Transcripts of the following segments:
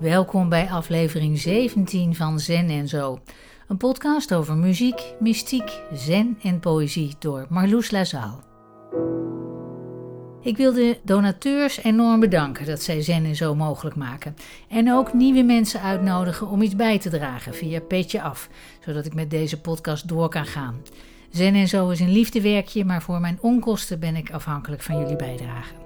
Welkom bij aflevering 17 van Zen en Zo. Een podcast over muziek, mystiek, zen en poëzie door Marloes Lazaal. Ik wil de donateurs enorm bedanken dat zij Zen en Zo mogelijk maken. En ook nieuwe mensen uitnodigen om iets bij te dragen via Petje Af, zodat ik met deze podcast door kan gaan. Zen en Zo is een liefdewerkje, maar voor mijn onkosten ben ik afhankelijk van jullie bijdrage.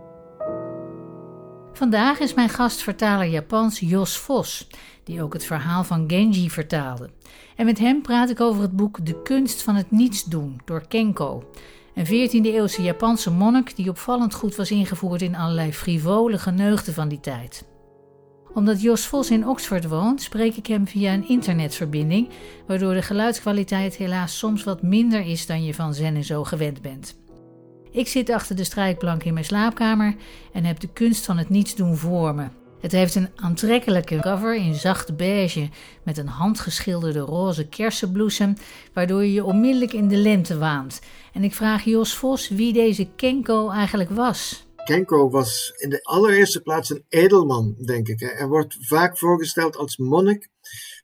Vandaag is mijn gast vertaler Japans Jos Vos, die ook het verhaal van Genji vertaalde. En met hem praat ik over het boek De kunst van het niets doen door Kenko. Een 14e-eeuwse Japanse monnik die opvallend goed was ingevoerd in allerlei frivole geneugten van die tijd. Omdat Jos Vos in Oxford woont, spreek ik hem via een internetverbinding, waardoor de geluidskwaliteit helaas soms wat minder is dan je van Zen en zo gewend bent. Ik zit achter de strijkplank in mijn slaapkamer en heb de kunst van het niets doen voor me. Het heeft een aantrekkelijke cover in zacht beige met een handgeschilderde roze kersenbloesem, waardoor je je onmiddellijk in de lente waant. En ik vraag Jos Vos wie deze Kenko eigenlijk was. Kenko was in de allereerste plaats een edelman, denk ik. Hij wordt vaak voorgesteld als monnik,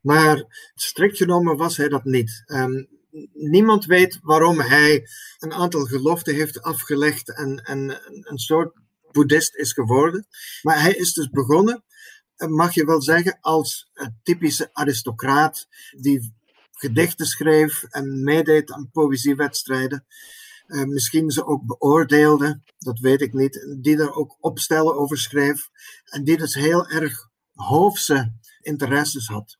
maar strikt genomen was hij dat niet. Um, niemand weet waarom hij een aantal geloften heeft afgelegd en, en een soort boeddhist is geworden. Maar hij is dus begonnen, mag je wel zeggen, als een typische aristocraat die gedichten schreef en meedeed aan poëziewedstrijden. Uh, misschien ze ook beoordeelde, dat weet ik niet, die er ook opstellen over schreef en die dus heel erg hoofdse interesses had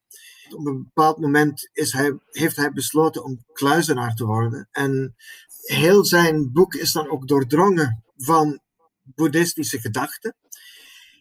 op een bepaald moment is hij, heeft hij besloten om kluizenaar te worden. En heel zijn boek is dan ook doordrongen van boeddhistische gedachten.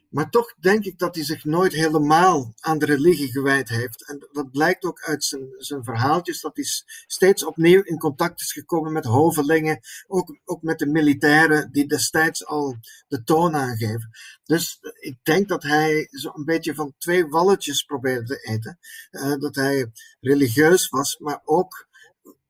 Maar toch denk ik dat hij zich nooit helemaal aan de religie gewijd heeft. En dat blijkt ook uit zijn, zijn verhaaltjes, dat hij steeds opnieuw in contact is gekomen met hovelingen, ook, ook met de militairen die destijds al de toon aangeven. Dus ik denk dat hij zo'n beetje van twee walletjes probeerde te eten. Uh, dat hij religieus was, maar ook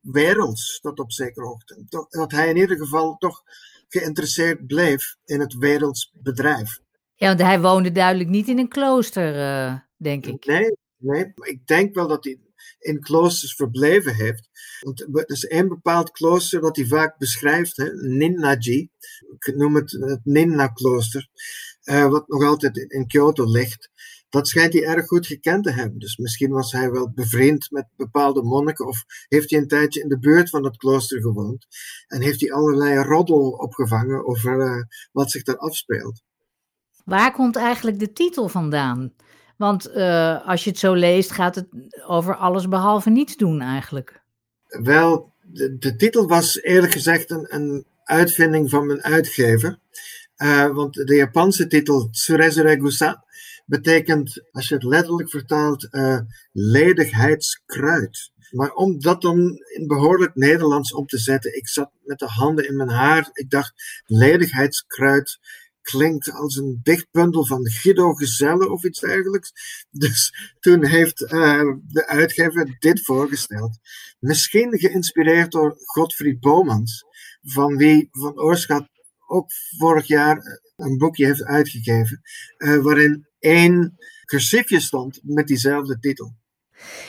werelds, tot op zekere hoogte. Dat hij in ieder geval toch geïnteresseerd bleef in het werelds bedrijf. Ja, want hij woonde duidelijk niet in een klooster, uh, denk ik. Nee, nee, ik denk wel dat hij in kloosters verbleven heeft. Want er is één bepaald klooster dat hij vaak beschrijft, hè, Ninnaji. Ik noem het het Ninna-klooster, uh, wat nog altijd in Kyoto ligt. Dat schijnt hij erg goed gekend te hebben. Dus misschien was hij wel bevriend met bepaalde monniken, of heeft hij een tijdje in de buurt van het klooster gewoond. En heeft hij allerlei roddel opgevangen over uh, wat zich daar afspeelt. Waar komt eigenlijk de titel vandaan? Want uh, als je het zo leest, gaat het over alles behalve niets doen eigenlijk. Wel, de, de titel was eerlijk gezegd een, een, uitvinding van mijn uitgever. Uh, want de Japanse titel Tsurezuregusa betekent, als je het letterlijk vertaalt, uh, ledigheidskruid. Maar om dat dan in behoorlijk Nederlands om te zetten, ik zat met de handen in mijn haar. Ik dacht, ledigheidskruid klinkt als een dicht bundel van Guido Gezelle of iets dergelijks. Dus toen heeft uh, de uitgever dit voorgesteld. Misschien geïnspireerd door Godfried Bomans, van wie Van Oorschat ook vorig jaar een boekje heeft uitgegeven, uh, waarin één cursiefje stond met diezelfde titel.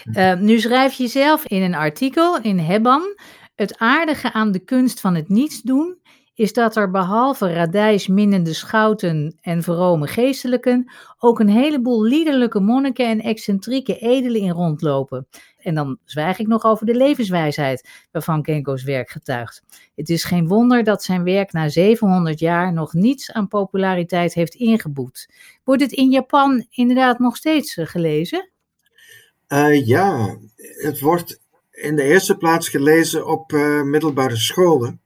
Uh, nu schrijf je zelf in een artikel in Hebban het aardige aan de kunst van het niets doen is dat er behalve radijsminnende schouten en vrome geestelijken ook een heleboel liederlijke monniken en excentrieke edelen in rondlopen. En dan zwijg ik nog over de levenswijsheid waarvan Kenko's werk getuigt. Het is geen wonder dat zijn werk na 700 jaar nog niets aan populariteit heeft ingeboet. Wordt het in Japan inderdaad nog steeds eh, gelezen? Uh, ja, het wordt in de eerste plaats gelezen op uh, middelbare scholen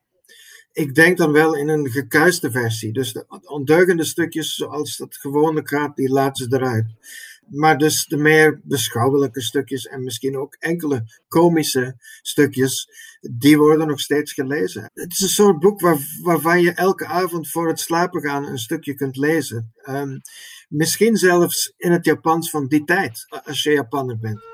ik denk dan wel in een gekuiste versie. Dus de ondeugende stukjes, zoals dat gewoonlijk gaat, die laten ze eruit. Maar dus de meer beschouwelijke stukjes en misschien ook enkele komische stukjes, die worden nog steeds gelezen. Het is een soort boek waar, waarvan je elke avond voor het slapen gaan een stukje kunt lezen. Um, misschien zelfs in het Japans van die tijd, als je Japaner bent.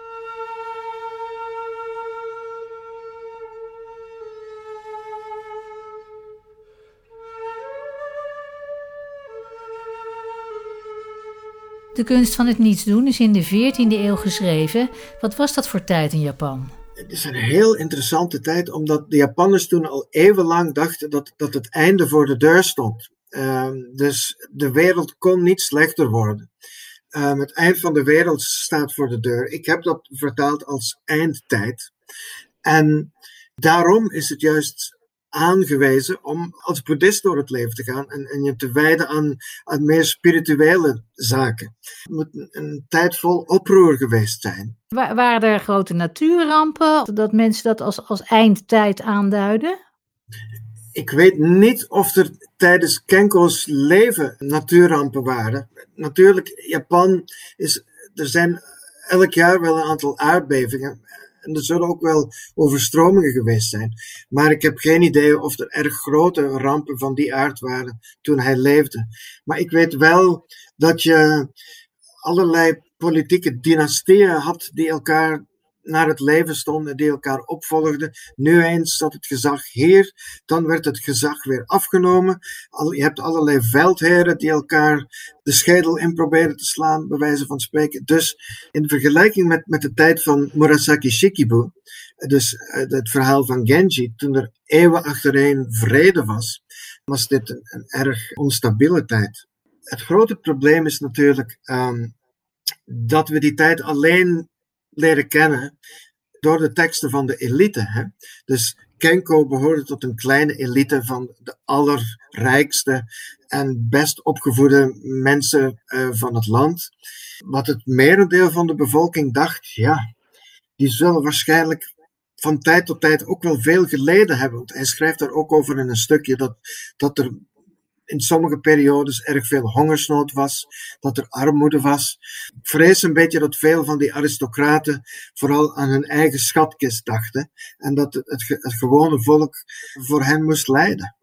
De kunst van het niets doen is in de 14e eeuw geschreven. Wat was dat voor tijd in Japan? Het is een heel interessante tijd, omdat de Japanners toen al eeuwenlang dachten dat, dat het einde voor de deur stond. Ehm, dus de wereld kon niet slechter worden. Um, het eind van de wereld staat voor de deur. Ik heb dat vertaald als eindtijd. En daarom is het juist aangewezen om als boeddhist door het leven te gaan en, en je te wijden aan, aan meer spirituele zaken. Het moet een, een tijd vol oproer geweest zijn. waren er grote natuurrampen, dat mensen dat als, als eindtijd aanduiden? Ik weet niet of er tijdens Kenko's leven natuurrampen waren. Natuurlijk, Japan is, er zijn elk jaar wel een aantal aardbevingen. En er zullen ook wel overstromingen geweest zijn. Maar ik heb geen idee of er erg grote rampen van die aard waren toen hij leefde. Maar ik weet wel dat je allerlei politieke dynastieën had die elkaar naar het leven stonden, die elkaar opvolgden. Nu eens zat het gezag hier, dan werd het gezag weer afgenomen. Je hebt allerlei veldheren die elkaar de schedel in proberen te slaan, bij wijze van spreken. Dus in vergelijking met, met de tijd van Murasaki Shikibu, dus eh, het verhaal van Genji, toen er eeuwen achtereen vrede was, was dit een, erg onstabiele tijd. Het grote probleem is natuurlijk um, dat we die tijd alleen leren kennen door de teksten van de elite. Hè? Dus Kenko behoorde tot een kleine elite van de allerrijkste en best opgevoede mensen uh, van het land. Wat het merendeel van de bevolking dacht, ja, die zullen waarschijnlijk van tijd tot tijd ook wel veel geleden hebben. Want hij schrijft daar ook over in een stukje dat, dat er in sommige periodes erg veel hongersnood was, dat er armoede was. Ik vrees een beetje dat veel van die aristocraten vooral aan hun eigen schatkist dachten en dat het, het gewone volk voor hen moest lijden.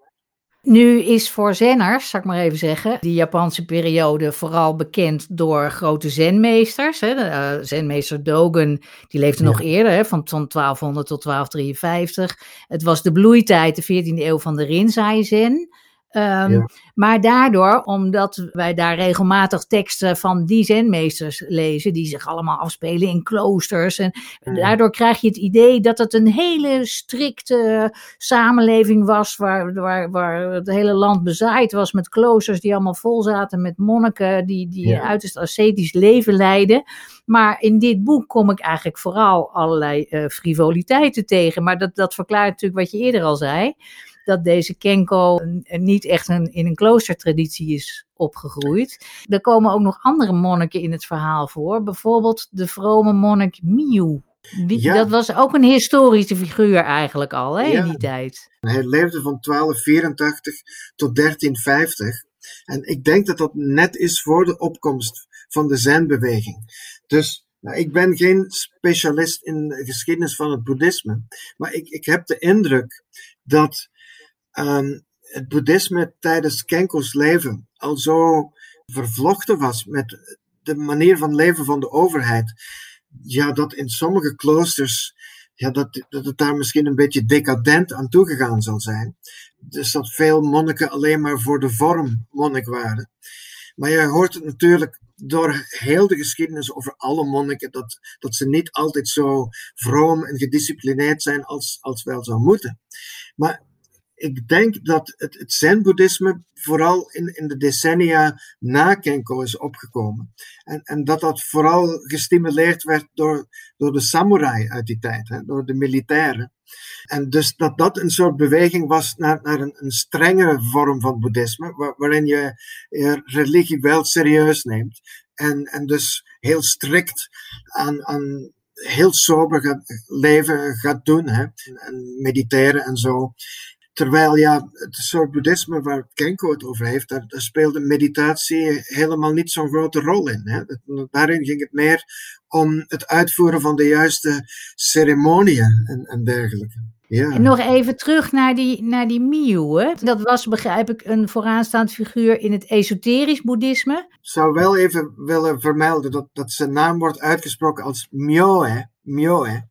Nu is voor zenners, zal ik maar even zeggen, die Japanse periode vooral bekend door grote zenmeesters. Hè. Uh, zenmeester Dogen, die leefde nog eerder, hè, van, van 1200 tot 1253. Het was de bloeitijd, de 14e eeuw van de Rinzai Um, Maar daardoor, omdat wij daar regelmatig teksten van die zenmeesters lezen, die zich allemaal afspelen in kloosters. En daardoor krijg je het idee dat het een hele strikte samenleving was, waar, waar, waar het hele land bezaaid was met kloosters die allemaal vol zaten met monniken die, die ja. uiterst ascetisch leven leiden. Maar in dit boek kom ik eigenlijk vooral allerlei uh, frivoliteiten tegen. Maar dat, dat verklaart natuurlijk wat je eerder al zei dat deze Kenko niet echt een, in een kloostertraditie is opgegroeid. Er komen ook nog andere monniken in het verhaal voor. Bijvoorbeeld de vrome monnik Miu. Die, Dat was ook een historische figuur eigenlijk al hè, in die tijd. Hij leefde van 1284 tot 1350. En ik denk dat dat net is voor de opkomst van de Zen-beweging. Dus nou, ik ben geen specialist in de geschiedenis van het boeddhisme, maar ik, ik heb de indruk dat het boeddhisme tijdens Kenko's leven al zo vervlochten was met de manier van leven van de overheid. Ja, dat in sommige kloosters, ja, dat, dat het daar misschien een beetje decadent aan toegegaan zal zijn. Dus dat veel monniken alleen maar voor de vorm monnik waren. Maar je hoort het natuurlijk door heel de geschiedenis over alle monniken, dat, dat ze niet altijd zo vroom en gedisciplineerd zijn als, als wel zou moeten. Maar ik denk dat het, het Zen-boeddhisme vooral in, in de decennia na Kenko is opgekomen. En, en dat dat vooral gestimuleerd werd door, door de samurai uit die tijd, hè, door de militairen. En dus dat dat een soort beweging was naar, naar een, strengere vorm van boeddhisme, waarin je, religie wel serieus neemt. En, en dus heel strikt aan, aan heel sober leven gaat doen. Hè? En mediteren en zo. Terwijl ja, het soort boeddhisme waar Kenko het over heeft, daar, daar speelde meditatie helemaal niet zo'n grote rol in. Hè. Daarin ging het meer om het uitvoeren van de juiste ceremonieën en, en dergelijke. Ja. En nog even terug naar die, naar die Miu. Hè? Dat was, begrijp ik, een vooraanstaand figuur in het esoterisch boeddhisme. Ik zou wel even willen vermelden dat, dat zijn naam wordt uitgesproken als Myoe. Myoe.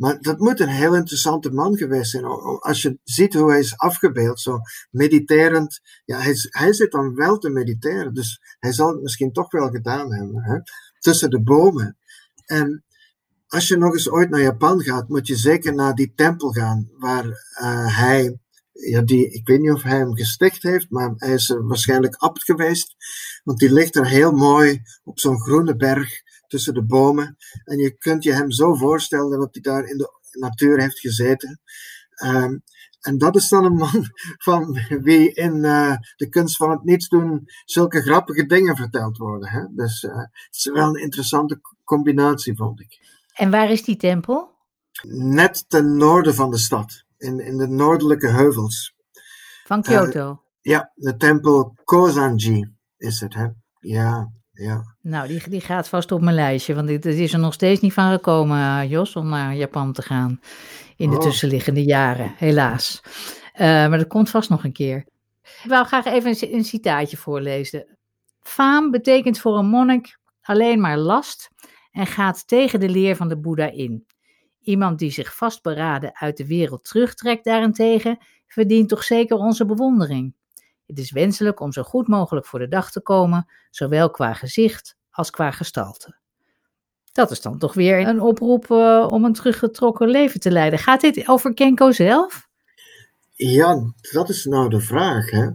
Maar dat moet een heel interessante man geweest zijn. Als je ziet hoe hij is afgebeeld, zo mediterend. Ja, hij, hij zit dan wel te mediteren, dus hij zal het misschien toch wel gedaan hebben. Hè? Tussen de bomen. En als je nog eens ooit naar Japan gaat, moet je zeker naar die tempel gaan waar uh, hij, ja, die, ik weet niet of hij hem gesticht heeft, maar hij is waarschijnlijk abt geweest, want die ligt er heel mooi op zo'n groene berg tussen de bomen. En je kunt je hem zo voorstellen dat hij daar in de natuur heeft gezeten. Um, en dat is dan een man van wie in uh, de kunst van het niets doen zulke grappige dingen verteld worden. Hè? Dus uh, het is wel een interessante combinatie, vond ik. En waar is die tempel? Net ten noorden van de stad, in, in de noordelijke heuvels. Van Kyoto? Uh, ja, de tempel Kozanji is het, hè? Ja, ja. Nou, die, die gaat vast op mijn lijstje, want het is er nog steeds niet van gekomen, Jos, om naar Japan te gaan in de oh. tussenliggende jaren, helaas. Uh, maar dat komt vast nog een keer. Ik wil graag even een, een citaatje voorlezen. Faam betekent voor een monnik alleen maar last en gaat tegen de leer van de Boeddha in. Iemand die zich vastberaden uit de wereld terugtrekt daarentegen, verdient toch zeker onze bewondering. Het is wenselijk om zo goed mogelijk voor de dag te komen, zowel qua gezicht als qua gestalte. Dat is dan toch weer een oproep uh, om een teruggetrokken leven te leiden. Gaat dit over Kenko zelf? Ja, dat is nou de vraag. Hè?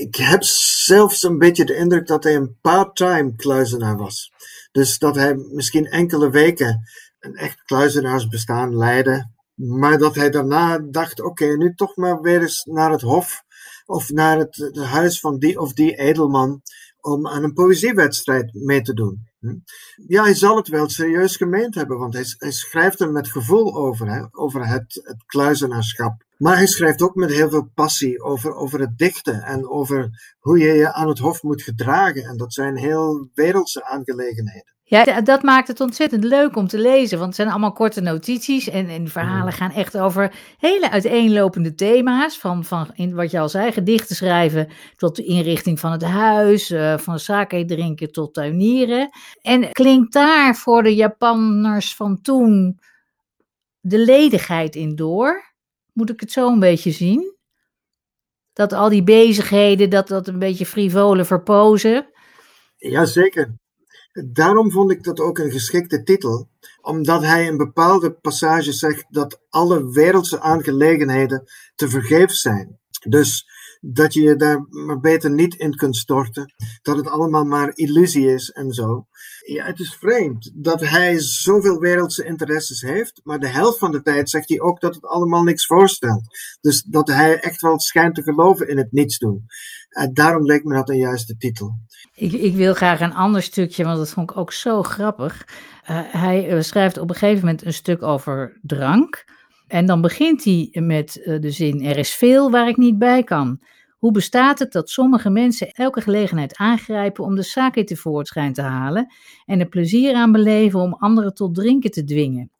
Ik heb zelfs een beetje de indruk dat hij een part-time kluizenaar was. Dus dat hij misschien enkele weken een echt kluizenaarsbestaan leidde. Maar dat hij daarna dacht: oké, nu toch maar weer eens naar het hof of naar het, het, huis van die of die edelman om aan een poëziewedstrijd mee te doen. Hm? Ja, hij zal het wel serieus gemeend hebben, want hij, schrijft er met gevoel over, hè, over het, het kluizenaarschap. Maar hij schrijft ook met heel veel passie over, over het dichten en over hoe je je aan het hof moet gedragen. En dat zijn heel wereldse aangelegenheden. Ja, dat maakt het ontzettend leuk om te lezen, want het zijn allemaal korte notities en, en de verhalen gaan echt over hele uiteenlopende thema's. Van, van in, wat je al zei, gedichten schrijven tot de inrichting van het huis, uh, van sake drinken tot tuinieren. En klinkt daar voor de Japanners van toen de ledigheid in door? Moet ik het zo een beetje zien? Dat al die bezigheden, dat dat een beetje frivole verpozen. Jazeker. Daarom vond ik dat ook een geschikte titel, omdat hij in bepaalde passages zegt dat alle wereldse aangelegenheden te vergeefs zijn. Dus dat je je daar maar beter niet in kunt storten, dat het allemaal maar illusie is en zo. Ja, het is vreemd dat hij zoveel wereldse interesses heeft, maar de helft van de tijd zegt hij ook dat het allemaal niks voorstelt. Dus dat hij echt wel schijnt te geloven in het niets doen. En daarom leek me dat een juiste titel. Ik, ik, wil graag een ander stukje, want dat vond ik ook zo grappig. Uh, hij uh, schrijft op een gegeven moment een stuk over drank. En dan begint hij met uh, de zin: Er is veel waar ik niet bij kan. Hoe bestaat het dat sommige mensen elke gelegenheid aangrijpen om de sake tevoorschijn te halen en er plezier aan beleven om anderen tot drinken te dwingen?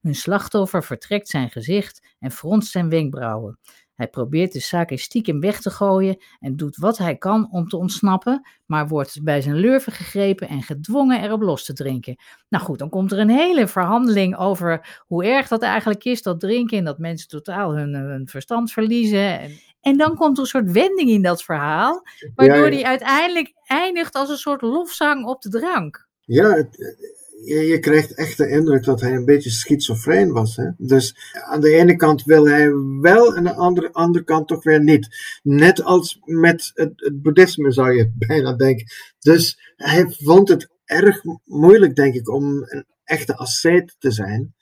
Hun slachtoffer vertrekt zijn gezicht en fronst zijn wenkbrauwen. Hij probeert de zaak stiekem weg te gooien en doet wat hij kan om te ontsnappen, maar wordt bij zijn lurven gegrepen en gedwongen erop los te drinken. Nou goed, dan komt er een hele verhandeling over hoe erg dat eigenlijk is, dat drinken, en dat mensen totaal hun, hun verstand verliezen. En, en, dan komt er een soort wending in dat verhaal, waardoor hij uiteindelijk eindigt als een soort lofzang op de drank. Ja, het, je, je, krijgt echt de indruk dat hij een beetje schizofreen was. Hè? Dus aan de ene kant wil hij wel en aan de andere, andere kant toch weer niet. Net als met het, het boeddhisme zou je bijna denken. Dus hij vond het erg moeilijk, denk ik, om een echte asceet te zijn.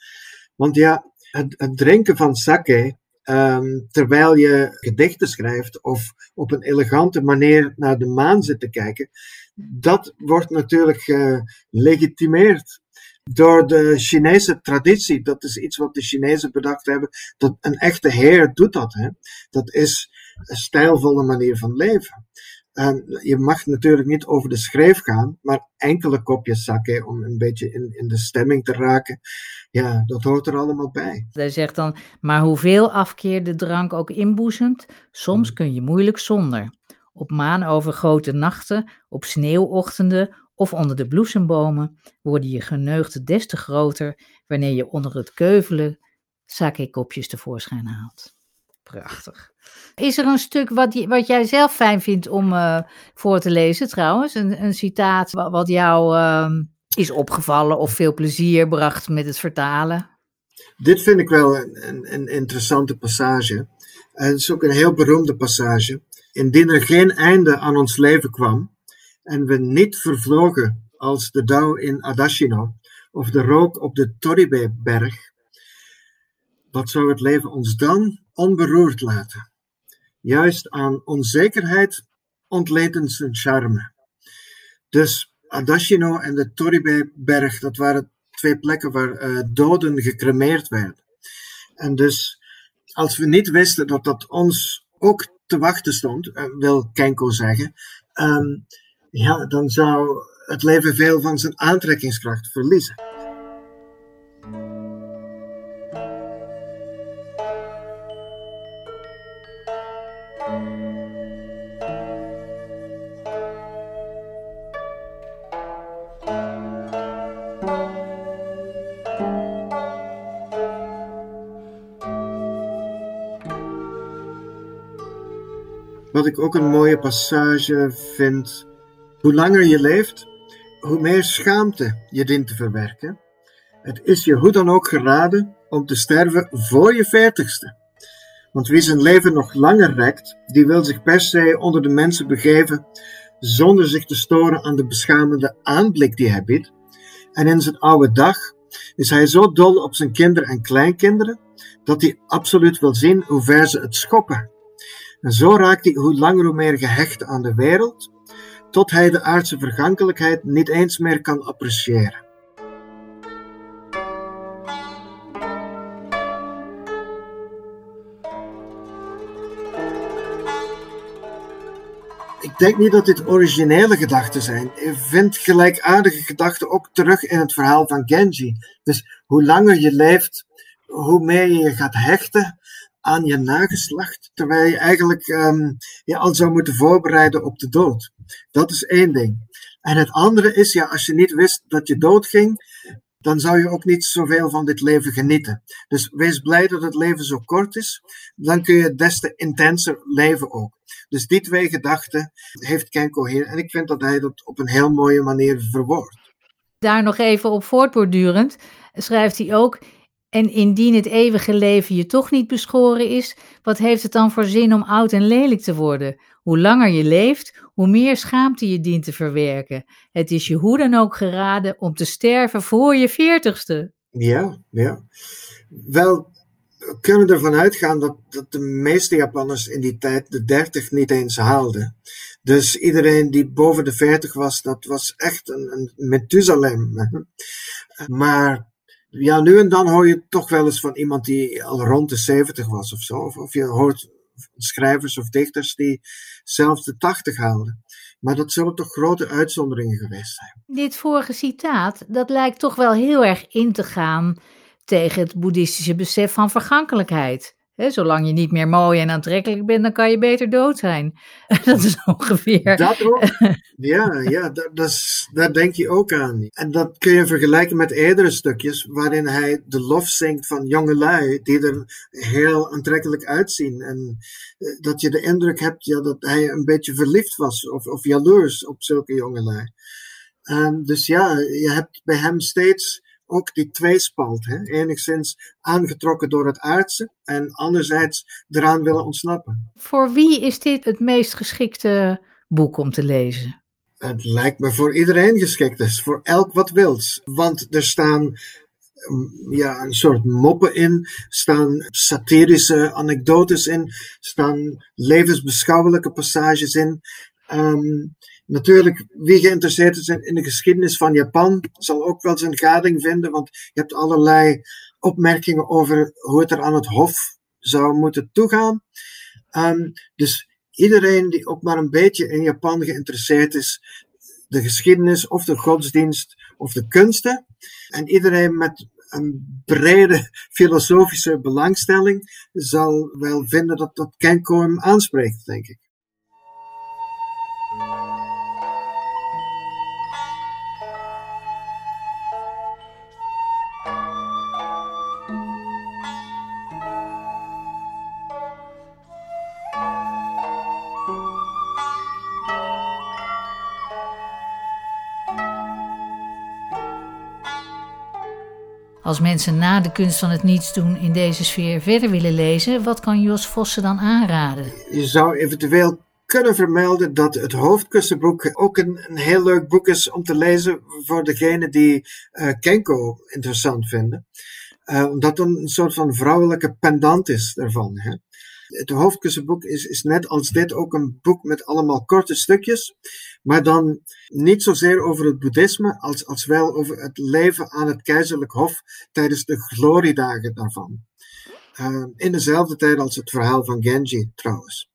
Want ja, het, het drinken van sake, um, terwijl je gedichten schrijft of op een elegante manier naar de maan zit te kijken, dat wordt natuurlijk gelegitimeerd door de Chinese traditie. Dat is iets wat de Chinezen bedacht hebben. Dat een echte heer doet dat. Hè? Dat is een stijlvolle manier van leven. En je mag natuurlijk niet over de schreef gaan, maar enkele kopjes sake om een beetje in, in de stemming te raken. Ja, dat hoort er allemaal bij. Hij zegt dan, maar hoeveel afkeer de drank ook inboezemt, soms kun je moeilijk zonder op maanovergrote nachten, op sneeuwochtenden of onder de bloesembomen worden je geneugten des te groter wanneer je onder het keuvelen sake-kopjes tevoorschijn haalt. Prachtig. Is er een stuk wat, wat jij zelf fijn vindt om uh, voor te lezen trouwens? Een, een citaat wat jou uh, is opgevallen of veel plezier bracht met het vertalen? Dit vind ik wel een, een, interessante passage. En het is ook een heel beroemde passage. Indien er geen einde aan ons leven kwam en we niet vervlogen als de dauw in Adashino of de rook op de Toribe-berg, wat zou het leven ons dan onberoerd laten? Juist aan onzekerheid ontleten zijn charme. Dus Adashino en de Toribe-berg, dat waren twee plekken waar uh, doden gecremeerd werden. En dus, als we niet wisten dat dat ons ook te wachten stond, uh, wil Kenko zeggen, um, ja, dan zou het leven veel van zijn aantrekkingskracht verliezen. Ik ook een mooie passage vind. Hoe langer je leeft, hoe meer schaamte je dient te verwerken. Het is je hoe dan ook geraden om te sterven voor je veertigste. Want wie zijn leven nog langer rekt, die wil zich per se onder de mensen begeven, zonder zich te storen aan de beschamende aanblik die hij biedt. En in zijn oude dag is hij zo dol op zijn kinderen en kleinkinderen, dat hij absoluut wil zien hoe ver ze het schoppen en zo raakt hij hoe langer hoe meer gehecht aan de wereld, tot hij de aardse vergankelijkheid niet eens meer kan appreciëren. Ik denk niet dat dit originele gedachten zijn. Je vindt gelijkaardige gedachten ook terug in het verhaal van Genji. Dus hoe langer je leeft, hoe meer je je gaat hechten aan je nageslacht, terwijl je eigenlijk um, je al zou moeten voorbereiden op de dood. Dat is één ding. En het andere is, ja, als je niet wist dat je dood ging, dan zou je ook niet zoveel van dit leven genieten. Dus wees blij dat het leven zo kort is, dan kun je des te intenser leven ook. Dus die twee gedachten heeft Kenko hier en ik vind dat hij dat op een heel mooie manier verwoordt. Daar nog even op voortbordurend schrijft hij ook: en indien het eeuwige leven je toch niet beschoren is, wat heeft het dan voor zin om oud en lelijk te worden? Hoe langer je leeft, hoe meer schaamte je dient te verwerken. Het is je hoe dan ook geraden om te sterven voor je veertigste. Ja, ja. Wel, we kunnen ervan uitgaan dat, dat de meeste Japanners in die tijd de 30 niet eens haalden. Dus iedereen die boven de 40 was, dat was echt een, een. Maar ja, nu en dan hoor je toch wel eens van iemand die al rond de 70 was of zo. Of, of je hoort schrijvers of dichters die zelfs de 80 haalden. Maar dat zullen toch grote uitzonderingen geweest zijn. Dit vorige citaat, dat lijkt toch wel heel erg in te gaan tegen het boeddhistische besef van vergankelijkheid zolang je niet meer mooi en aantrekkelijk bent, dan kan je beter dood zijn. dat is ongeveer. Dat ook. Ja, ja dat, dat is, daar denk je ook aan. En dat kun je vergelijken met eerdere stukjes, waarin hij de lof zingt van jonge lui, die er heel aantrekkelijk uitzien. En eh, dat je de indruk hebt ja, dat hij een beetje verliefd was, of, of jaloers op zulke jonge lui. Um, dus ja, je hebt bij hem steeds ook die tweespalt. Hè? Enigszins aangetrokken door het aardse en anderzijds eraan willen ontsnappen. Voor wie is dit het meest geschikte boek om te lezen? Het lijkt me voor iedereen geschikt. Dus voor elk wat wils. Want er staan mm, ja, een soort moppen in, staan satirische anekdotes in, staan levensbeschouwelijke passages in. Um, Natuurlijk, wie geïnteresseerd is in de geschiedenis van Japan, zal ook wel zijn gading vinden, want je hebt allerlei opmerkingen over hoe het er aan het hof zou moeten toegaan. Um, dus iedereen die ook maar een beetje in Japan geïnteresseerd is, de geschiedenis of de godsdienst of de kunsten, en iedereen met een brede filosofische belangstelling zal wel vinden dat dat Kenko hem aanspreekt, denk ik. Als mensen na de kunst van het niets doen in deze sfeer verder willen lezen, wat kan Jos Vossen dan aanraden? Je zou eventueel kunnen vermelden dat het hoofdkussenboek ook een, heel leuk boek is om te lezen voor degenen die uh, Kenko interessant vinden. Uh, omdat het een soort van vrouwelijke pendant is daarvan. Hè? Het hoofdkussenboek is, is net als dit ook een boek met allemaal korte stukjes, maar dan niet zozeer over het boeddhisme als, als wel over het leven aan het keizerlijk hof tijdens de gloriedagen daarvan. Uh, in dezelfde tijd als het verhaal van Genji trouwens.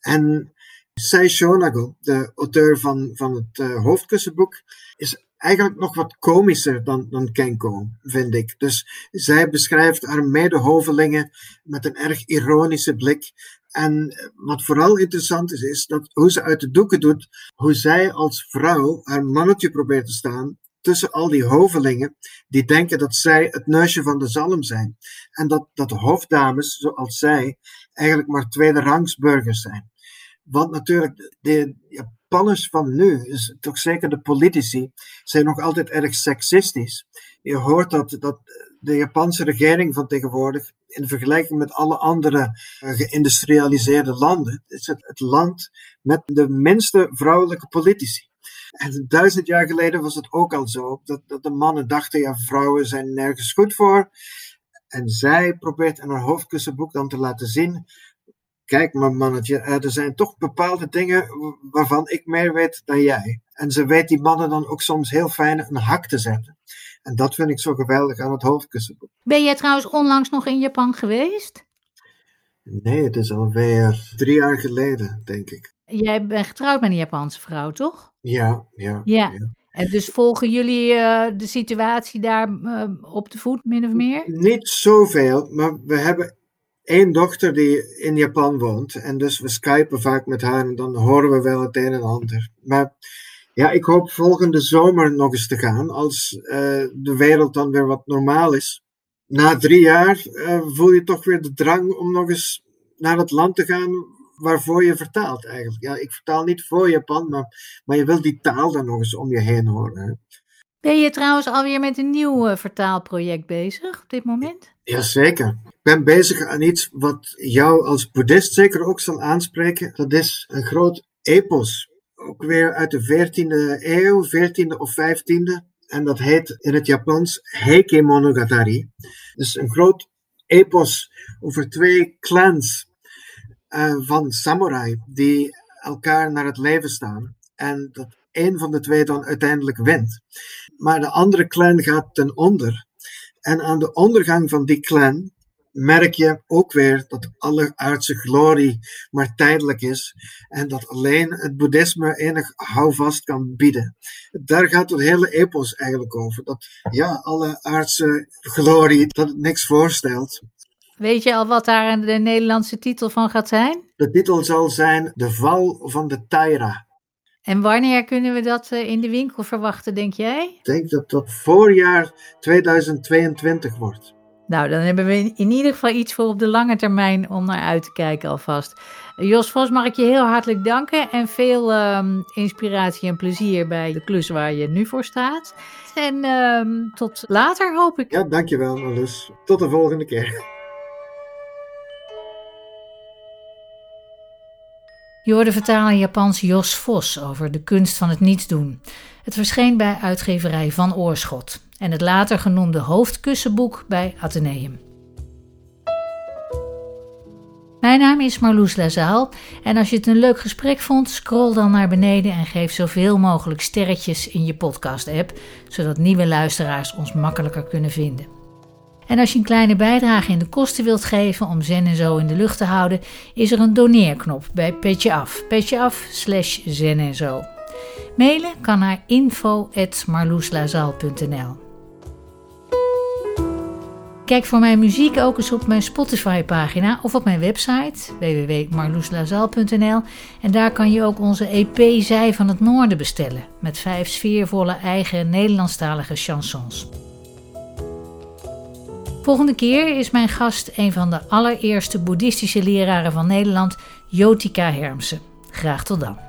En Sei Shonago, de auteur van, van het uh, hoofdkussenboek, is eigenlijk nog wat komischer dan, dan Kenko, vind ik. Dus zij beschrijft haar medehovelingen met een erg ironische blik. En wat vooral interessant is, is dat hoe ze uit de doeken doet, hoe zij als vrouw haar mannetje probeert te staan tussen al die hovelingen die denken dat zij het neusje van de zalm zijn. En dat, dat zoals zij, eigenlijk maar tweede burgers zijn. Want natuurlijk, de Japanners van nu, toch zeker de politici, zijn nog altijd erg seksistisch. Je hoort dat, dat de Japanse regering van tegenwoordig, in vergelijking met alle andere eh, geïndustrialiseerde landen, het, het land met de minste vrouwelijke politici. En duizend jaar geleden was het ook al zo, dat, dat de mannen dachten, ja, vrouwen zijn nergens goed voor. En zij probeert in haar hoofdkussenboek dan te laten zien kijk maar mannetje, eh, er zijn toch bepaalde dingen waarvan ik meer weet dan jij. En ze weet die mannen dan ook soms heel fijn een hak te zetten. En dat vind ik zo geweldig aan het hoofdkussenboek. Ben jij trouwens onlangs nog in Japan geweest? Nee, het is alweer drie jaar geleden, denk ik. Jij bent getrouwd met een Japanse vrouw, toch? Ja, ja. Ja. En dus volgen jullie uh, de situatie daar uh, op de voet, min of meer? Niet zoveel, maar we hebben één dochter die in Japan woont. En dus we skypen vaak met haar en dan horen we wel het een en ander. Maar ja, ik hoop volgende zomer nog eens te gaan, als uh, de wereld dan weer wat normaal is. Na drie jaar uh, voel je toch weer de drang om nog eens naar het land te gaan waarvoor je vertaalt eigenlijk. Ja, ik vertaal niet voor Japan, maar, maar je wil die taal dan nog eens om je heen horen. Ben je trouwens alweer met een nieuw uh, vertaalproject bezig op dit moment? Jazeker. Ik ben bezig aan iets wat jou als boeddhist zeker ook zal aanspreken. Dat is een groot epos. Ook weer uit de 14e eeuw, 14e of 15e. En dat heet in het Japans Heike Monogatari. Dus een groot epos over twee clans uh, van samurai die elkaar naar het leven staan. En dat een van de twee dan uiteindelijk wint. Maar de andere clan gaat ten onder. En aan de ondergang van die clan merk je ook weer dat alle aardse glorie maar tijdelijk is en dat alleen het boeddhisme enig houvast kan bieden. Daar gaat het hele epos eigenlijk over. Dat ja, alle aardse glorie, dat het niks voorstelt. Weet je al wat daar de Nederlandse titel van gaat zijn? De titel zal zijn De Val van de Taira. En wanneer kunnen we dat eh, in de winkel verwachten, denk jij? Ik denk dat dat voorjaar 2022 wordt. Nou, dan hebben we in ieder geval iets voor op de lange termijn om naar uit te kijken alvast. Jos Vos, mag ik je heel hartelijk danken en veel um, inspiratie en plezier bij de klus waar je nu voor staat. En um, tot later hoop ik. Ja, dankjewel Marloes. Tot de volgende keer. Je hoorde vertaler Japans Jos Vos over de kunst van het niets doen. Het verscheen bij uitgeverij Van Oorschot en het later genoemde hoofdkussenboek bij Atheneum. Mijn naam is Marloes Lazaal en als je het een leuk gesprek vond, scroll dan naar beneden en geef zoveel mogelijk sterretjes in je podcast-app, zodat nieuwe luisteraars ons makkelijker kunnen vinden. En als je een kleine bijdrage in de kosten wilt geven om Zen en Zo in de lucht te houden, is er een doneerknop bij Petje Af. Petje Af slash Zen en Zo. Mailen kan naar info.marloeslazal.nl Kijk voor mijn muziek ook eens op mijn Spotify-pagina of op mijn website www.marloeslazal.nl en daar kan je ook onze EP Zij van het Noorden bestellen met vijf sfeervolle eigen Nederlandstalige chansons. Volgende keer is mijn gast een van de allereerste boeddhistische leraren van Nederland, Jotika Hermsen. Graag tot dan.